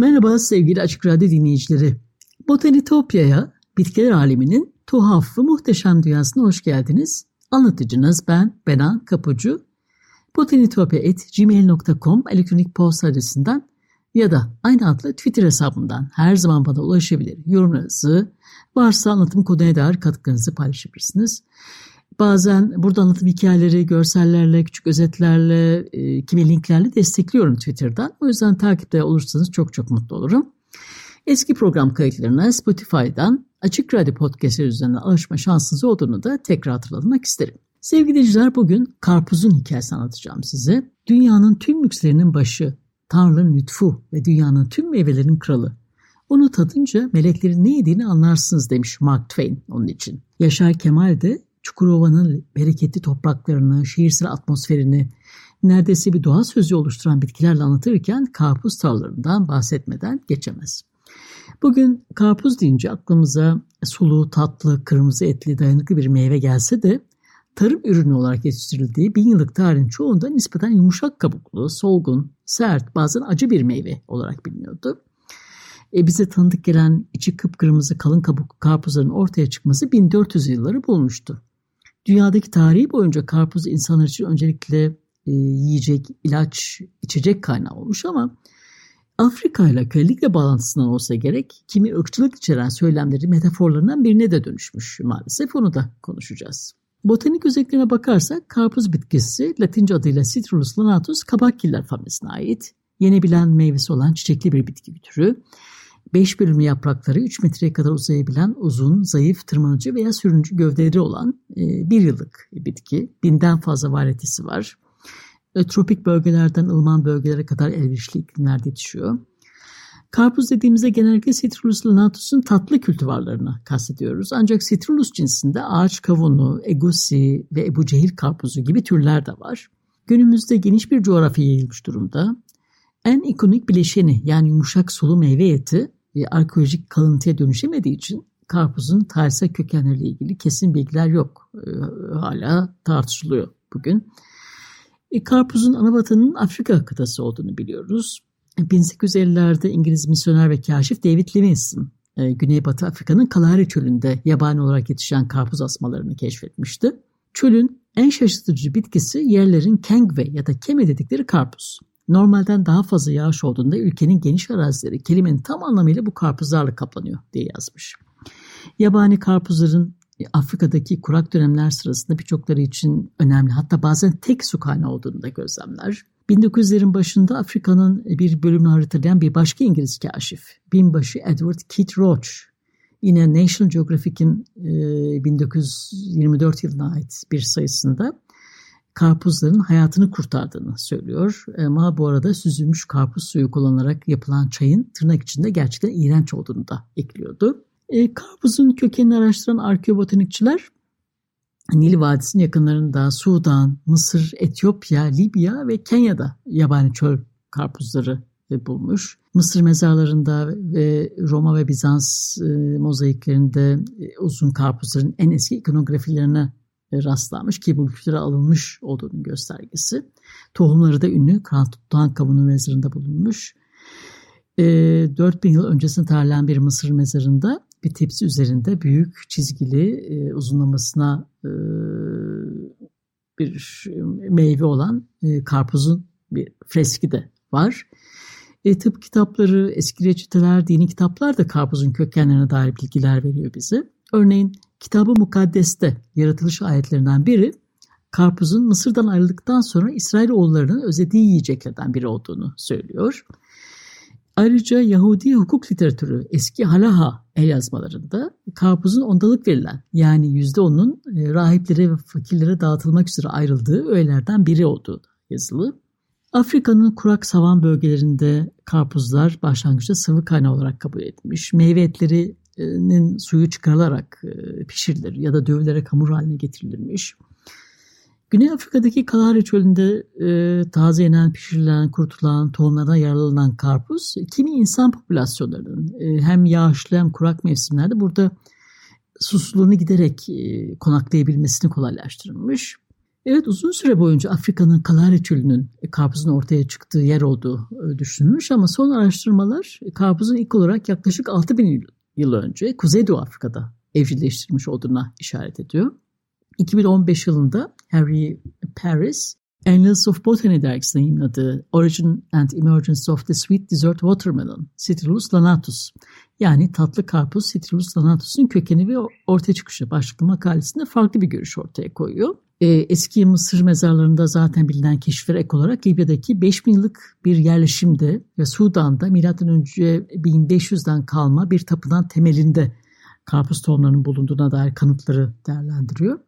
Merhaba sevgili Açık Radyo dinleyicileri. Botanitopya'ya, bitkiler aleminin tuhaf ve muhteşem dünyasına hoş geldiniz. Anlatıcınız ben Benan Kapucu. botanitopya.gmail.com elektronik posta adresinden ya da aynı adlı Twitter hesabından her zaman bana ulaşabilir. Yorumlarınızı, varsa anlatım konuya dair katkılarınızı paylaşabilirsiniz. Bazen burada anlatım hikayeleri, görsellerle, küçük özetlerle, e, kimi linklerle destekliyorum Twitter'dan. O yüzden takipte olursanız çok çok mutlu olurum. Eski program kayıtlarına Spotify'dan Açık Radyo Podcast'ı üzerinden alışma şansınız olduğunu da tekrar hatırlatmak isterim. Sevgili dinleyiciler bugün karpuzun hikayesini anlatacağım size. Dünyanın tüm lükslerinin başı, Tanrı'nın lütfu ve dünyanın tüm meyvelerin kralı. Onu tadınca meleklerin ne yediğini anlarsınız demiş Mark Twain onun için. Yaşar Kemal de Çukurova'nın bereketli topraklarını, şehirsel atmosferini neredeyse bir doğa sözü oluşturan bitkilerle anlatırken karpuz tarlalarından bahsetmeden geçemez. Bugün karpuz deyince aklımıza sulu, tatlı, kırmızı etli, dayanıklı bir meyve gelse de tarım ürünü olarak yetiştirildiği bin yıllık tarihin çoğunda nispeten yumuşak kabuklu, solgun, sert, bazen acı bir meyve olarak biliniyordu. E, bize tanıdık gelen içi kıpkırmızı kalın kabuklu karpuzların ortaya çıkması 1400 yılları bulmuştu. Dünyadaki tarihi boyunca karpuz insanlar için öncelikle e, yiyecek, ilaç, içecek kaynağı olmuş ama Afrika ile kölelikle bağlantısından olsa gerek kimi ırkçılık içeren söylemleri metaforlarından birine de dönüşmüş maalesef onu da konuşacağız. Botanik özelliklerine bakarsak karpuz bitkisi Latince adıyla Citrus lanatus kabakgiller familyasına ait yenebilen meyvesi olan çiçekli bir bitki türü. 5 bölümlü yaprakları 3 metreye kadar uzayabilen uzun, zayıf, tırmanıcı veya sürüncü gövdeleri olan e, bir yıllık bitki. Binden fazla varyetesi var. E, tropik bölgelerden ılıman bölgelere kadar elverişli iklimlerde yetişiyor. Karpuz dediğimizde genellikle Citrus lanatus'un tatlı kültivarlarını kastediyoruz. Ancak Citrus cinsinde ağaç kavunu, egusi ve ebu cehil karpuzu gibi türler de var. Günümüzde geniş bir coğrafya yayılmış durumda. En ikonik bileşeni yani yumuşak sulu meyve eti e, arkeolojik kalıntıya dönüşemediği için karpuzun tarihsel kökenleriyle ilgili kesin bilgiler yok. E, hala tartışılıyor bugün. E, karpuzun ana vatanının Afrika kıtası olduğunu biliyoruz. 1850'lerde İngiliz misyoner ve kaşif David Livingstone Güneybatı Afrika'nın Kalahari Çölü'nde yabani olarak yetişen karpuz asmalarını keşfetmişti. Çölün en şaşırtıcı bitkisi yerlerin kengve ya da keme dedikleri karpuz. Normalden daha fazla yağış olduğunda ülkenin geniş arazileri kelimenin tam anlamıyla bu karpuzlarla kaplanıyor diye yazmış. Yabani karpuzların Afrika'daki kurak dönemler sırasında birçokları için önemli hatta bazen tek su kaynağı olduğunu da gözlemler. 1900'lerin başında Afrika'nın bir bölümünü haritalayan bir başka İngiliz kaşif, binbaşı Edward Keith Roach, yine National Geographic'in 1924 yılına ait bir sayısında karpuzların hayatını kurtardığını söylüyor. Ama bu arada süzülmüş karpuz suyu kullanarak yapılan çayın tırnak içinde gerçekten iğrenç olduğunu da ekliyordu. E, karpuzun kökenini araştıran arkeobotanikçiler Nil Vadisi'nin yakınlarında Sudan, Mısır, Etiyopya, Libya ve Kenya'da yabani çöl karpuzları bulmuş. Mısır mezarlarında ve Roma ve Bizans e, mozaiklerinde e, uzun karpuzların en eski ikonografilerine rastlanmış ki bu kültüre alınmış olduğunun göstergesi. Tohumları da ünlü Kral Tutankamon'un mezarında bulunmuş. E, 4000 yıl öncesinde tarilen bir Mısır mezarında bir tepsi üzerinde büyük çizgili e, uzunlamasına e, bir meyve olan e, karpuzun bir freski de var. E, tıp kitapları, eski reçeteler, dini kitaplar da karpuzun kökenlerine dair bilgiler veriyor bize. Örneğin Kitabı Mukaddes'te yaratılış ayetlerinden biri karpuzun Mısır'dan ayrıldıktan sonra İsrail oğullarının özlediği yiyeceklerden biri olduğunu söylüyor. Ayrıca Yahudi hukuk literatürü eski Halaha el yazmalarında karpuzun ondalık verilen yani yüzde onun e, rahiplere ve fakirlere dağıtılmak üzere ayrıldığı öğelerden biri olduğu yazılı. Afrika'nın kurak savan bölgelerinde karpuzlar başlangıçta sıvı kaynağı olarak kabul edilmiş. Meyve etlerinin suyu çıkarılarak e, pişirilir ya da dövülerek hamur haline getirilirmiş. Güney Afrika'daki Kalahari çölünde e, taze yenen, pişirilen, kurutulan, tohumlardan yararlanan karpuz kimi insan popülasyonlarının e, hem yağışlı hem kurak mevsimlerde burada susuzluğunu giderek e, konaklayabilmesini kolaylaştırılmış. Evet uzun süre boyunca Afrika'nın Kalahari çölünün e, karpuzun ortaya çıktığı yer olduğu e, düşünülmüş ama son araştırmalar karpuzun ilk olarak yaklaşık 6000 yıl önce Kuzeydoğu Afrika'da evcilleştirilmiş olduğuna işaret ediyor. 2015 yılında Harry Paris, Annals of Botany dergisinde yayınladığı Origin and Emergence of the Sweet Dessert Watermelon, Citrullus lanatus, yani tatlı karpuz Citrullus lanatus'un kökeni ve ortaya çıkışı başlıklı makalesinde farklı bir görüş ortaya koyuyor. Ee, eski Mısır mezarlarında zaten bilinen keşifler ek olarak Libya'daki 5000 yıllık bir yerleşimde ve Sudan'da M.Ö. 1500'den kalma bir tapınan temelinde karpuz tohumlarının bulunduğuna dair kanıtları değerlendiriyor.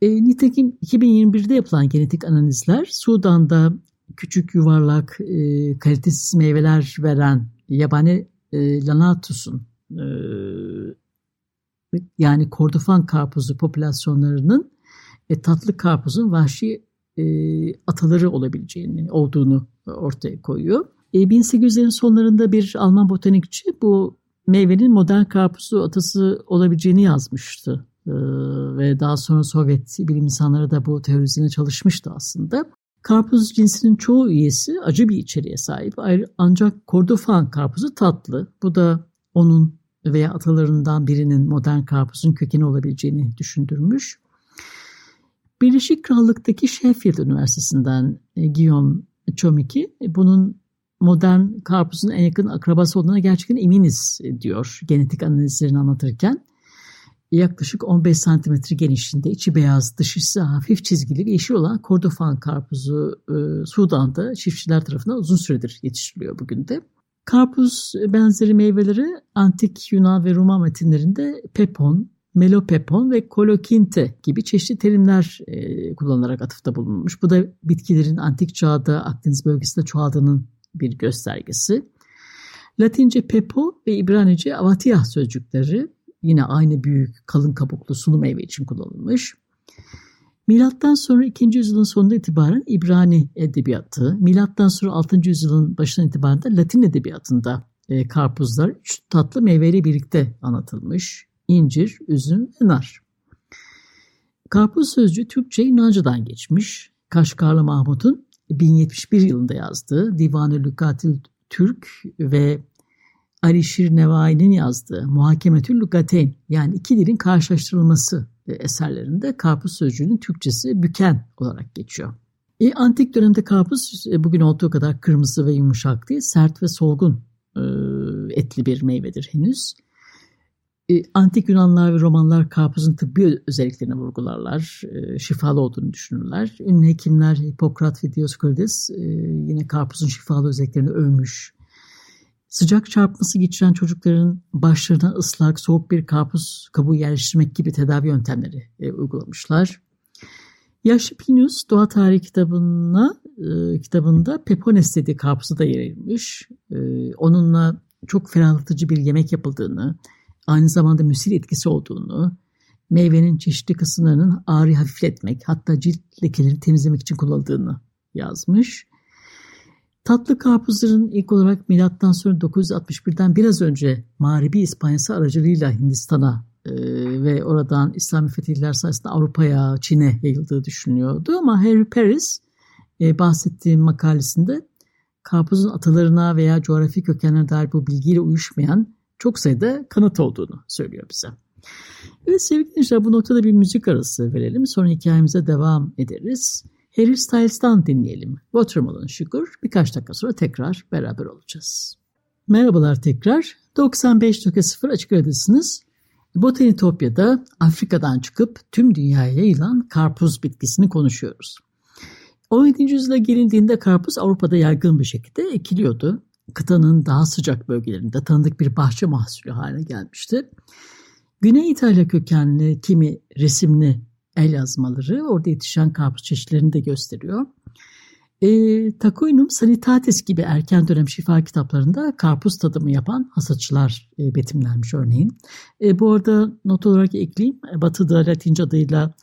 E, nitekim 2021'de yapılan genetik analizler Sudan'da küçük yuvarlak e, kalitesiz meyveler veren yabani e, Lanatus'un e, yani kordofan karpuzu popülasyonlarının e, tatlı karpuzun vahşi e, ataları olabileceğini olduğunu ortaya koyuyor. E, 1800'lerin sonlarında bir Alman botanikçi bu meyvenin modern karpuzu atası olabileceğini yazmıştı. Ee, ve daha sonra Sovyet bilim insanları da bu teorizine çalışmıştı aslında. Karpuz cinsinin çoğu üyesi acı bir içeriğe sahip. Ancak kordofan karpuzu tatlı. Bu da onun veya atalarından birinin modern karpuzun kökeni olabileceğini düşündürmüş. Birleşik Krallık'taki Sheffield Üniversitesi'nden e, Guillaume Chomiki e, bunun modern karpuzun en yakın akrabası olduğuna gerçekten eminiz diyor genetik analizlerini anlatırken yaklaşık 15 santimetre genişliğinde içi beyaz dışı hafif çizgili ve yeşil olan kordofan karpuzu e, Sudan'da çiftçiler tarafından uzun süredir yetiştiriliyor bugün de. Karpuz benzeri meyveleri antik Yunan ve Roma metinlerinde pepon, melopepon ve kolokinte gibi çeşitli terimler e, kullanılarak atıfta bulunmuş. Bu da bitkilerin antik çağda Akdeniz bölgesinde çoğaldığının bir göstergesi. Latince pepo ve İbranice avatia sözcükleri yine aynı büyük kalın kabuklu sulu meyve için kullanılmış. Milattan sonra 2. yüzyılın sonunda itibaren İbrani edebiyatı, milattan sonra 6. yüzyılın başından itibaren de Latin edebiyatında e, karpuzlar üç tatlı meyveyle birlikte anlatılmış. İncir, üzüm ve nar. Karpuz sözcüğü Türkçe Yunanca'dan geçmiş. Kaşgarlı Mahmut'un 1071 yılında yazdığı Divan-ı Lükatil Türk ve Ali Şirnevai'nin yazdığı Muhakemetül Lugateyn yani iki dilin karşılaştırılması eserlerinde karpuz sözcüğünün Türkçesi büken olarak geçiyor. E, antik dönemde karpuz e, bugün olduğu kadar kırmızı ve yumuşak değil, sert ve solgun e, etli bir meyvedir henüz. E, antik Yunanlar ve Romanlar karpuzun tıbbi özelliklerini vurgularlar, e, şifalı olduğunu düşünürler. Ünlü hekimler Hipokrat ve Dioskurides e, yine karpuzun şifalı özelliklerini övmüş. Sıcak çarpması geçiren çocukların başlarına ıslak, soğuk bir karpuz kabuğu yerleştirmek gibi tedavi yöntemleri uygulamışlar. Yaşlı Plinius Doğa Tarihi kitabına, kitabında Pepones dediği karpuzu da yer. E, onunla çok ferahlatıcı bir yemek yapıldığını, aynı zamanda müsil etkisi olduğunu, meyvenin çeşitli kısımlarının ağrı hafifletmek hatta cilt lekelerini temizlemek için kullanıldığını yazmış. Tatlı karpuzların ilk olarak milattan sonra 961'den biraz önce Mağribi İspanyası aracılığıyla Hindistan'a e, ve oradan İslami fetihler sayesinde Avrupa'ya, Çin'e yayıldığı düşünülüyordu. Ama Harry Paris e, bahsettiğim makalesinde karpuzun atalarına veya coğrafi kökenlerine dair bu bilgiyle uyuşmayan çok sayıda kanıt olduğunu söylüyor bize. Evet sevgili dinleyiciler bu noktada bir müzik arası verelim. Sonra hikayemize devam ederiz. Harry Styles'tan dinleyelim. Watermelon Sugar. Birkaç dakika sonra tekrar beraber olacağız. Merhabalar tekrar. 95.0 Açık Radyo'dasınız. Botanitopya'da Afrika'dan çıkıp tüm dünyaya yayılan karpuz bitkisini konuşuyoruz. 17. yüzyıla gelindiğinde karpuz Avrupa'da yaygın bir şekilde ekiliyordu. Kıtanın daha sıcak bölgelerinde tanıdık bir bahçe mahsulü haline gelmişti. Güney İtalya kökenli kimi resimli el yazmaları orada yetişen karpuz çeşitlerini de gösteriyor. E, Takuinum Sanitatis gibi erken dönem şifa kitaplarında karpuz tadımı yapan hasatçılar e, betimlenmiş örneğin. E, bu arada not olarak ekleyeyim. Batı'da Latince adıyla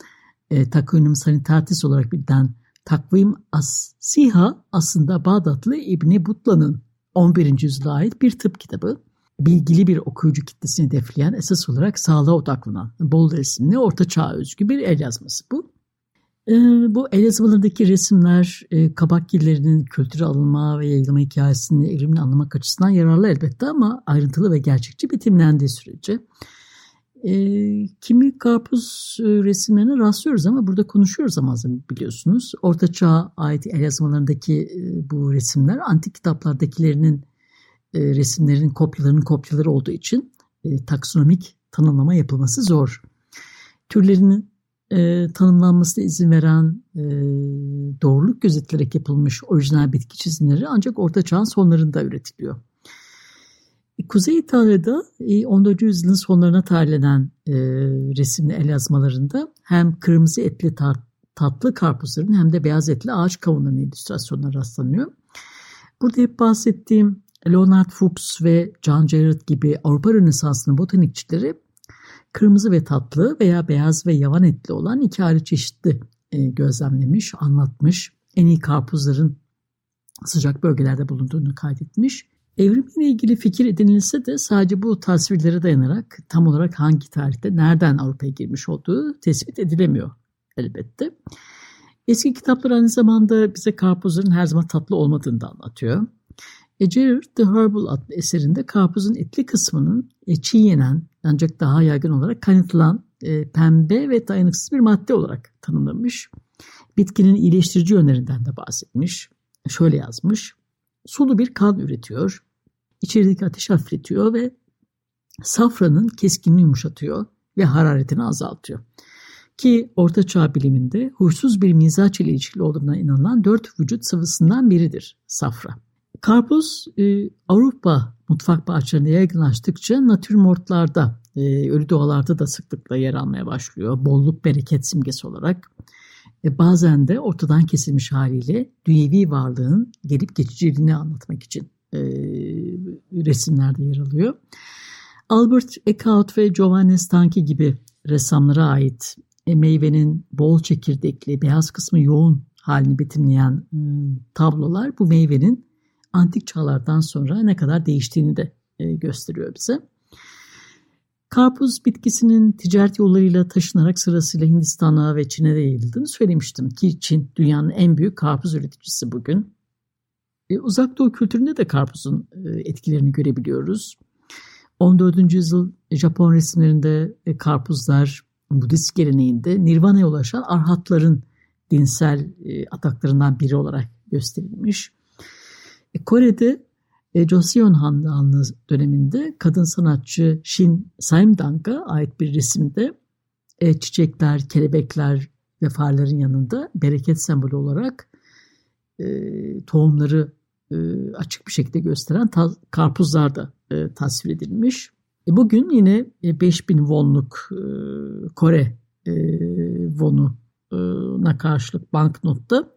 e, Takuinum Sanitatis olarak bilinen Takvim As-Siha aslında Bağdatlı İbni Butla'nın 11. yüzyıla ait bir tıp kitabı. Bilgili bir okuyucu kitlesini hedefleyen esas olarak sağlığa odaklanan bol resimli orta çağ özgü bir el yazması bu. Ee, bu el yazmalarındaki resimler e, kabakgillerinin kültüre alınma ve yayılma hikayesini evrimini anlamak açısından yararlı elbette ama ayrıntılı ve gerçekçi betimlendiği sürece. E, kimi karpuz e, resimlerine rastlıyoruz ama burada konuşuyoruz ama biliyorsunuz. Orta Çağ'a ait el yazmalarındaki e, bu resimler antik kitaplardakilerinin e, resimlerin kopyalarının kopyaları olduğu için taksonomik tanımlama yapılması zor. Türlerinin e, tanımlanmasına izin veren e, doğruluk gözetilerek yapılmış orijinal bitki çizimleri ancak Orta Çağ'ın sonlarında üretiliyor. Kuzey İtalya'da 14. E, yüzyılın sonlarına tarihlenen e, resimli el yazmalarında hem kırmızı etli tat, tatlı karpuzların hem de beyaz etli ağaç kavunlarının illüstrasyonuna rastlanıyor. Burada hep bahsettiğim Leonard Fuchs ve John Jarrett gibi Avrupa Rönesansı'nın botanikçileri kırmızı ve tatlı veya beyaz ve yavan etli olan iki ayrı çeşitli e, gözlemlemiş, anlatmış. En iyi karpuzların sıcak bölgelerde bulunduğunu kaydetmiş. Evrimle ilgili fikir edinilse de sadece bu tasvirlere dayanarak tam olarak hangi tarihte nereden Avrupa'ya girmiş olduğu tespit edilemiyor elbette. Eski kitaplar aynı zamanda bize karpuzların her zaman tatlı olmadığını da anlatıyor. E, Gerard The Herbal adlı eserinde karpuzun etli kısmının e, çiğ yenen ancak daha yaygın olarak kaynatılan e, pembe ve dayanıksız bir madde olarak tanımlamış. Bitkinin iyileştirici yönlerinden de bahsetmiş. Şöyle yazmış. Sulu bir kan üretiyor. İçerideki ateş hafifletiyor ve safranın keskinliğini yumuşatıyor ve hararetini azaltıyor. Ki Orta Çağ biliminde huysuz bir mizaç ile ilişkili olduğuna inanılan dört vücut sıvısından biridir safra. Karpuz e, Avrupa mutfak bahçelerinde yaygınlaştıkça natürmortlarda, e, ölü doğalarda da sıklıkla yer almaya başlıyor. Bolluk, bereket simgesi olarak. E, bazen de ortadan kesilmiş haliyle dünyevi varlığın gelip geçiciliğini anlatmak için e, resimlerde yer alıyor. Albert Eckhout ve Giovanni Stanchi gibi ressamlara ait e, meyvenin bol çekirdekli, beyaz kısmı yoğun halini betimleyen e, tablolar bu meyvenin antik çağlardan sonra ne kadar değiştiğini de e, gösteriyor bize. Karpuz bitkisinin ticaret yollarıyla taşınarak sırasıyla Hindistan'a ve Çin'e de yayıldığını söylemiştim ki Çin dünyanın en büyük karpuz üreticisi bugün. E, uzak Doğu kültüründe de karpuzun e, etkilerini görebiliyoruz. 14. yüzyıl Japon resimlerinde e, karpuzlar Budist geleneğinde Nirvana'ya ulaşan arhatların dinsel e, ataklarından biri olarak gösterilmiş. E, Kore'de e, Joseon Hanlığı döneminde kadın sanatçı Shin Saimdang'a ait bir resimde e, çiçekler, kelebekler ve farların yanında bereket sembolü olarak e, tohumları e, açık bir şekilde gösteren ta, karpuzlar da e, tasvir edilmiş. E, bugün yine e, 5000 wonluk e, Kore e, wonuna karşılık banknotta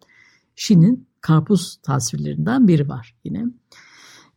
Shin'in karpuz tasvirlerinden biri var yine.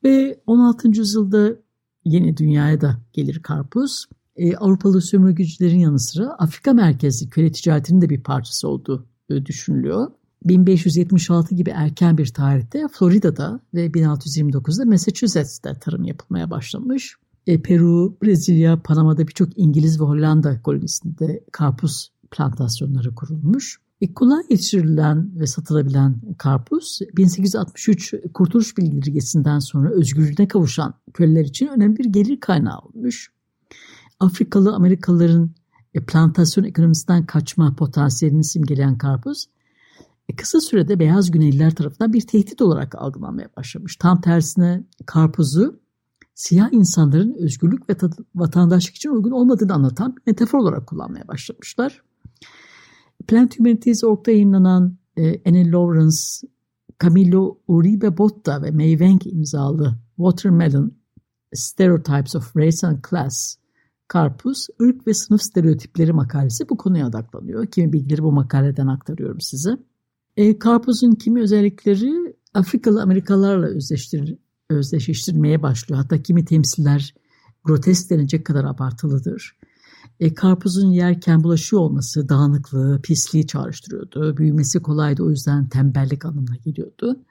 Ve 16. yüzyılda yeni dünyaya da gelir karpuz. E, Avrupalı sömürgecilerin yanı sıra Afrika merkezli köle ticaretinin de bir parçası olduğu e, düşünülüyor. 1576 gibi erken bir tarihte Florida'da ve 1629'da Massachusetts'te tarım yapılmaya başlamış. E, Peru, Brezilya, Panama'da birçok İngiliz ve Hollanda kolonisinde karpuz plantasyonları kurulmuş. E, kolay yetiştirilen ve satılabilen karpuz 1863 Kurtuluş Bildirgesi'nden sonra özgürlüğüne kavuşan köleler için önemli bir gelir kaynağı olmuş. Afrikalı Amerikalıların e, plantasyon ekonomisinden kaçma potansiyelini simgeleyen karpuz e, kısa sürede beyaz Güneyliler tarafından bir tehdit olarak algılanmaya başlamış. Tam tersine karpuzu siyah insanların özgürlük ve vatandaşlık için uygun olmadığını anlatan bir metafor olarak kullanmaya başlamışlar. Plant Humanities orta yayınlanan e, Annie Lawrence Camilo Uribe Botta ve Mei Wang imzalı Watermelon Stereotypes of Race and Class Karpuz, ırk ve sınıf stereotipleri makalesi bu konuya odaklanıyor. Kimi bilgileri bu makaleden aktarıyorum size. E, karpuzun kimi özellikleri Afrikalı Amerikalılarla özdeştir, özdeşleştirmeye başlıyor. Hatta kimi temsiller grotesk denecek kadar abartılıdır. E, karpuzun yerken bulaşıyor olması dağınıklığı, pisliği çağrıştırıyordu. Büyümesi kolaydı o yüzden tembellik anlamına geliyordu.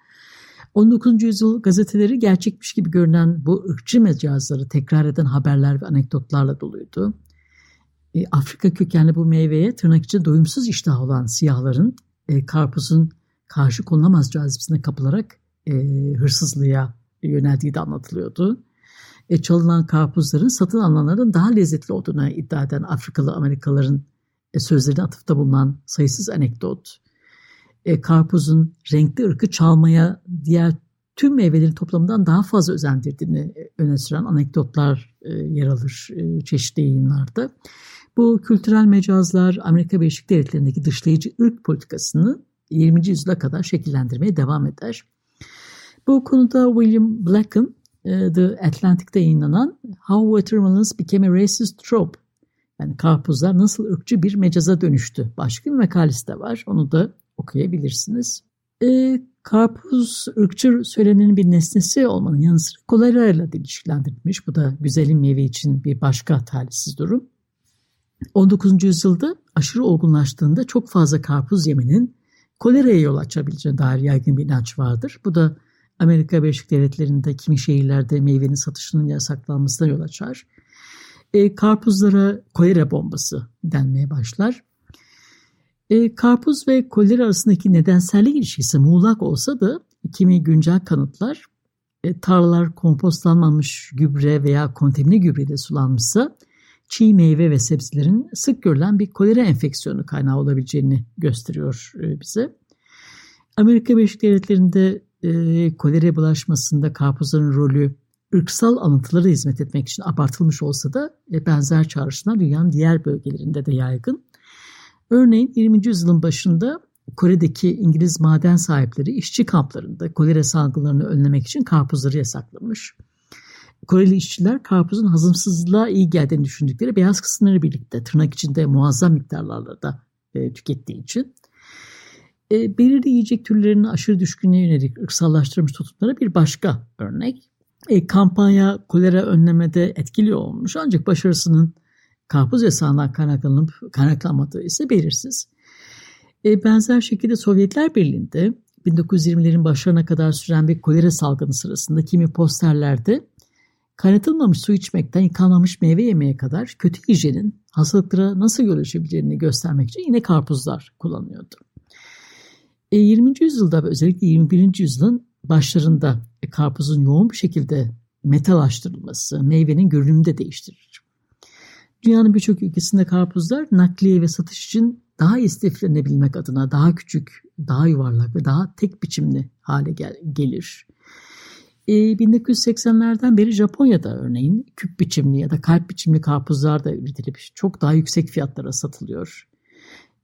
19. yüzyıl gazeteleri gerçekmiş gibi görünen bu ırkçı mecazları tekrar eden haberler ve anekdotlarla doluydu. E, Afrika kökenli bu meyveye tırnak için doyumsuz iştah olan siyahların e, karpuzun karşı konulamaz cazibesine kapılarak e, hırsızlığa yöneldiği de anlatılıyordu. E, çalınan karpuzların satın alınanların daha lezzetli olduğuna iddia eden Afrikalı Amerikalıların e, sözlerine atıfta bulunan sayısız anekdot, e, karpuzun renkli ırkı çalmaya diğer tüm meyvelerin toplamından daha fazla özendirdiğini e, öne süren anekdotlar e, yer alır e, çeşitli yayınlarda. Bu kültürel mecazlar Amerika Birleşik Devletleri'ndeki dışlayıcı ırk politikasını 20. yüzyıla kadar şekillendirmeye devam eder. Bu konuda William Black'ın e, The Atlantic'te yayınlanan How Watermelons Became a Racist Trope yani karpuzlar nasıl ırkçı bir mecaza dönüştü başka bir makalesi de var. Onu da okuyabilirsiniz. E, karpuz ırkçı söyleminin bir nesnesi olmanın yanı sıra kolera ile ilişkilendirilmiş. Bu da güzelim meyve için bir başka talihsiz durum. 19. yüzyılda aşırı olgunlaştığında çok fazla karpuz yemenin koleraya yol açabileceğine dair yaygın bir inanç vardır. Bu da Amerika Birleşik Devletleri'nde kimi şehirlerde meyvenin satışının yasaklanmasına yol açar. E, karpuzlara kolera bombası denmeye başlar. E, karpuz ve kolera arasındaki nedensellik ilişkisi muğlak olsa da kimi güncel kanıtlar e, tarlalar kompostlanmamış gübre veya kontamine gübreyle sulanmışsa çiğ meyve ve sebzelerin sık görülen bir kolera enfeksiyonu kaynağı olabileceğini gösteriyor e, bize. Amerika Birleşik Devletleri'nde e, kolera bulaşmasında karpuzların rolü ırksal alıntılara hizmet etmek için abartılmış olsa da e, benzer çağrışımlar dünyanın diğer bölgelerinde de yaygın. Örneğin 20. yüzyılın başında Kore'deki İngiliz maden sahipleri işçi kamplarında kolera salgınlarını önlemek için karpuzları yasaklamış. Koreli işçiler karpuzun hazımsızlığa iyi geldiğini düşündükleri beyaz kısımları birlikte tırnak içinde muazzam miktarlarla da e, tükettiği için e, belirli yiyecek türlerinin aşırı düşkünlüğe yönelik ırksallaştırılmış tutumlara bir başka örnek. E, kampanya kolera önlemede etkili olmuş ancak başarısının karpuz yasağından kaynaklanıp kaynaklanmadığı ise belirsiz. E, benzer şekilde Sovyetler Birliği'nde 1920'lerin başlarına kadar süren bir kolera salgını sırasında kimi posterlerde kaynatılmamış su içmekten yıkanmamış meyve yemeye kadar kötü hijyenin hastalıklara nasıl yol göstermek için yine karpuzlar kullanılıyordu. E, 20. yüzyılda ve özellikle 21. yüzyılın başlarında e, karpuzun yoğun bir şekilde metalaştırılması meyvenin görünümünü de değiştirir. Dünyanın birçok ülkesinde karpuzlar nakliye ve satış için daha istiflenebilmek adına daha küçük, daha yuvarlak ve daha tek biçimli hale gel gelir. E, 1980'lerden beri Japonya'da örneğin küp biçimli ya da kalp biçimli karpuzlar da üretilip çok daha yüksek fiyatlara satılıyor.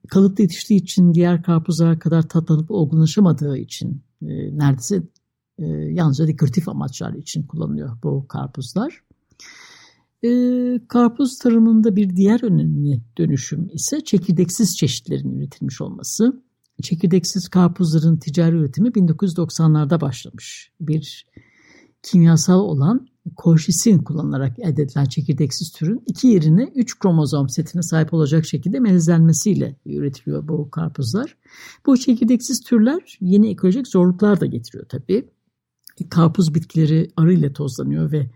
Kalıpta yetiştiği için diğer karpuzlar kadar tatlanıp olgunlaşamadığı için e, neredeyse e, yalnızca dekoratif amaçlar için kullanılıyor bu karpuzlar. E, karpuz tarımında bir diğer önemli dönüşüm ise çekirdeksiz çeşitlerin üretilmiş olması. Çekirdeksiz karpuzların ticari üretimi 1990'larda başlamış. Bir kimyasal olan kolşisin kullanılarak elde edilen çekirdeksiz türün iki yerine üç kromozom setine sahip olacak şekilde melezlenmesiyle üretiliyor bu karpuzlar. Bu çekirdeksiz türler yeni ekolojik zorluklar da getiriyor tabii. Karpuz bitkileri arı ile tozlanıyor ve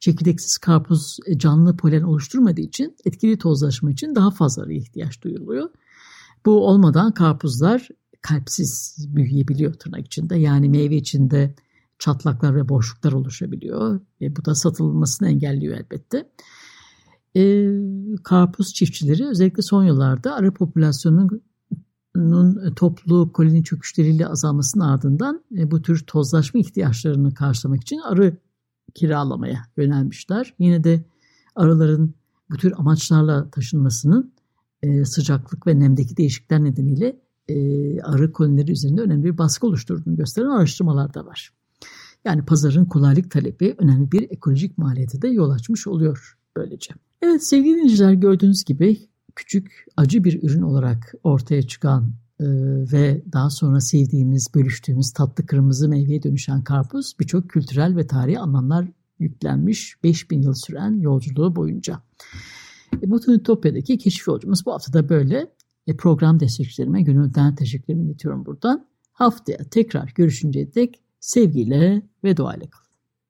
çekirdeksiz karpuz e, canlı polen oluşturmadığı için etkili tozlaşma için daha fazla arıya ihtiyaç duyuluyor. Bu olmadan karpuzlar kalpsiz büyüyebiliyor tırnak içinde. Yani meyve içinde çatlaklar ve boşluklar oluşabiliyor. E, bu da satılmasını engelliyor elbette. E, karpuz çiftçileri özellikle son yıllarda arı popülasyonunun toplu koloni çöküşleriyle azalmasının ardından e, bu tür tozlaşma ihtiyaçlarını karşılamak için arı kiralamaya yönelmişler. Yine de arıların bu tür amaçlarla taşınmasının e, sıcaklık ve nemdeki değişiklikler nedeniyle e, arı kolonileri üzerinde önemli bir baskı oluşturduğunu gösteren araştırmalar da var. Yani pazarın kolaylık talebi önemli bir ekolojik maliyete de yol açmış oluyor böylece. Evet sevgili dinleyiciler gördüğünüz gibi küçük acı bir ürün olarak ortaya çıkan e, ve daha sonra sevdiğimiz, bölüştüğümüz tatlı kırmızı meyveye dönüşen karpuz birçok kültürel ve tarihi anlamlar yüklenmiş 5000 yıl süren yolculuğu boyunca. E, Botanitopya'daki keşif yolcumuz bu hafta da böyle. E, program destekçilerime gönülden teşekkürlerimi iletiyorum buradan. Haftaya tekrar görüşünceye dek sevgiyle ve duayla kalın.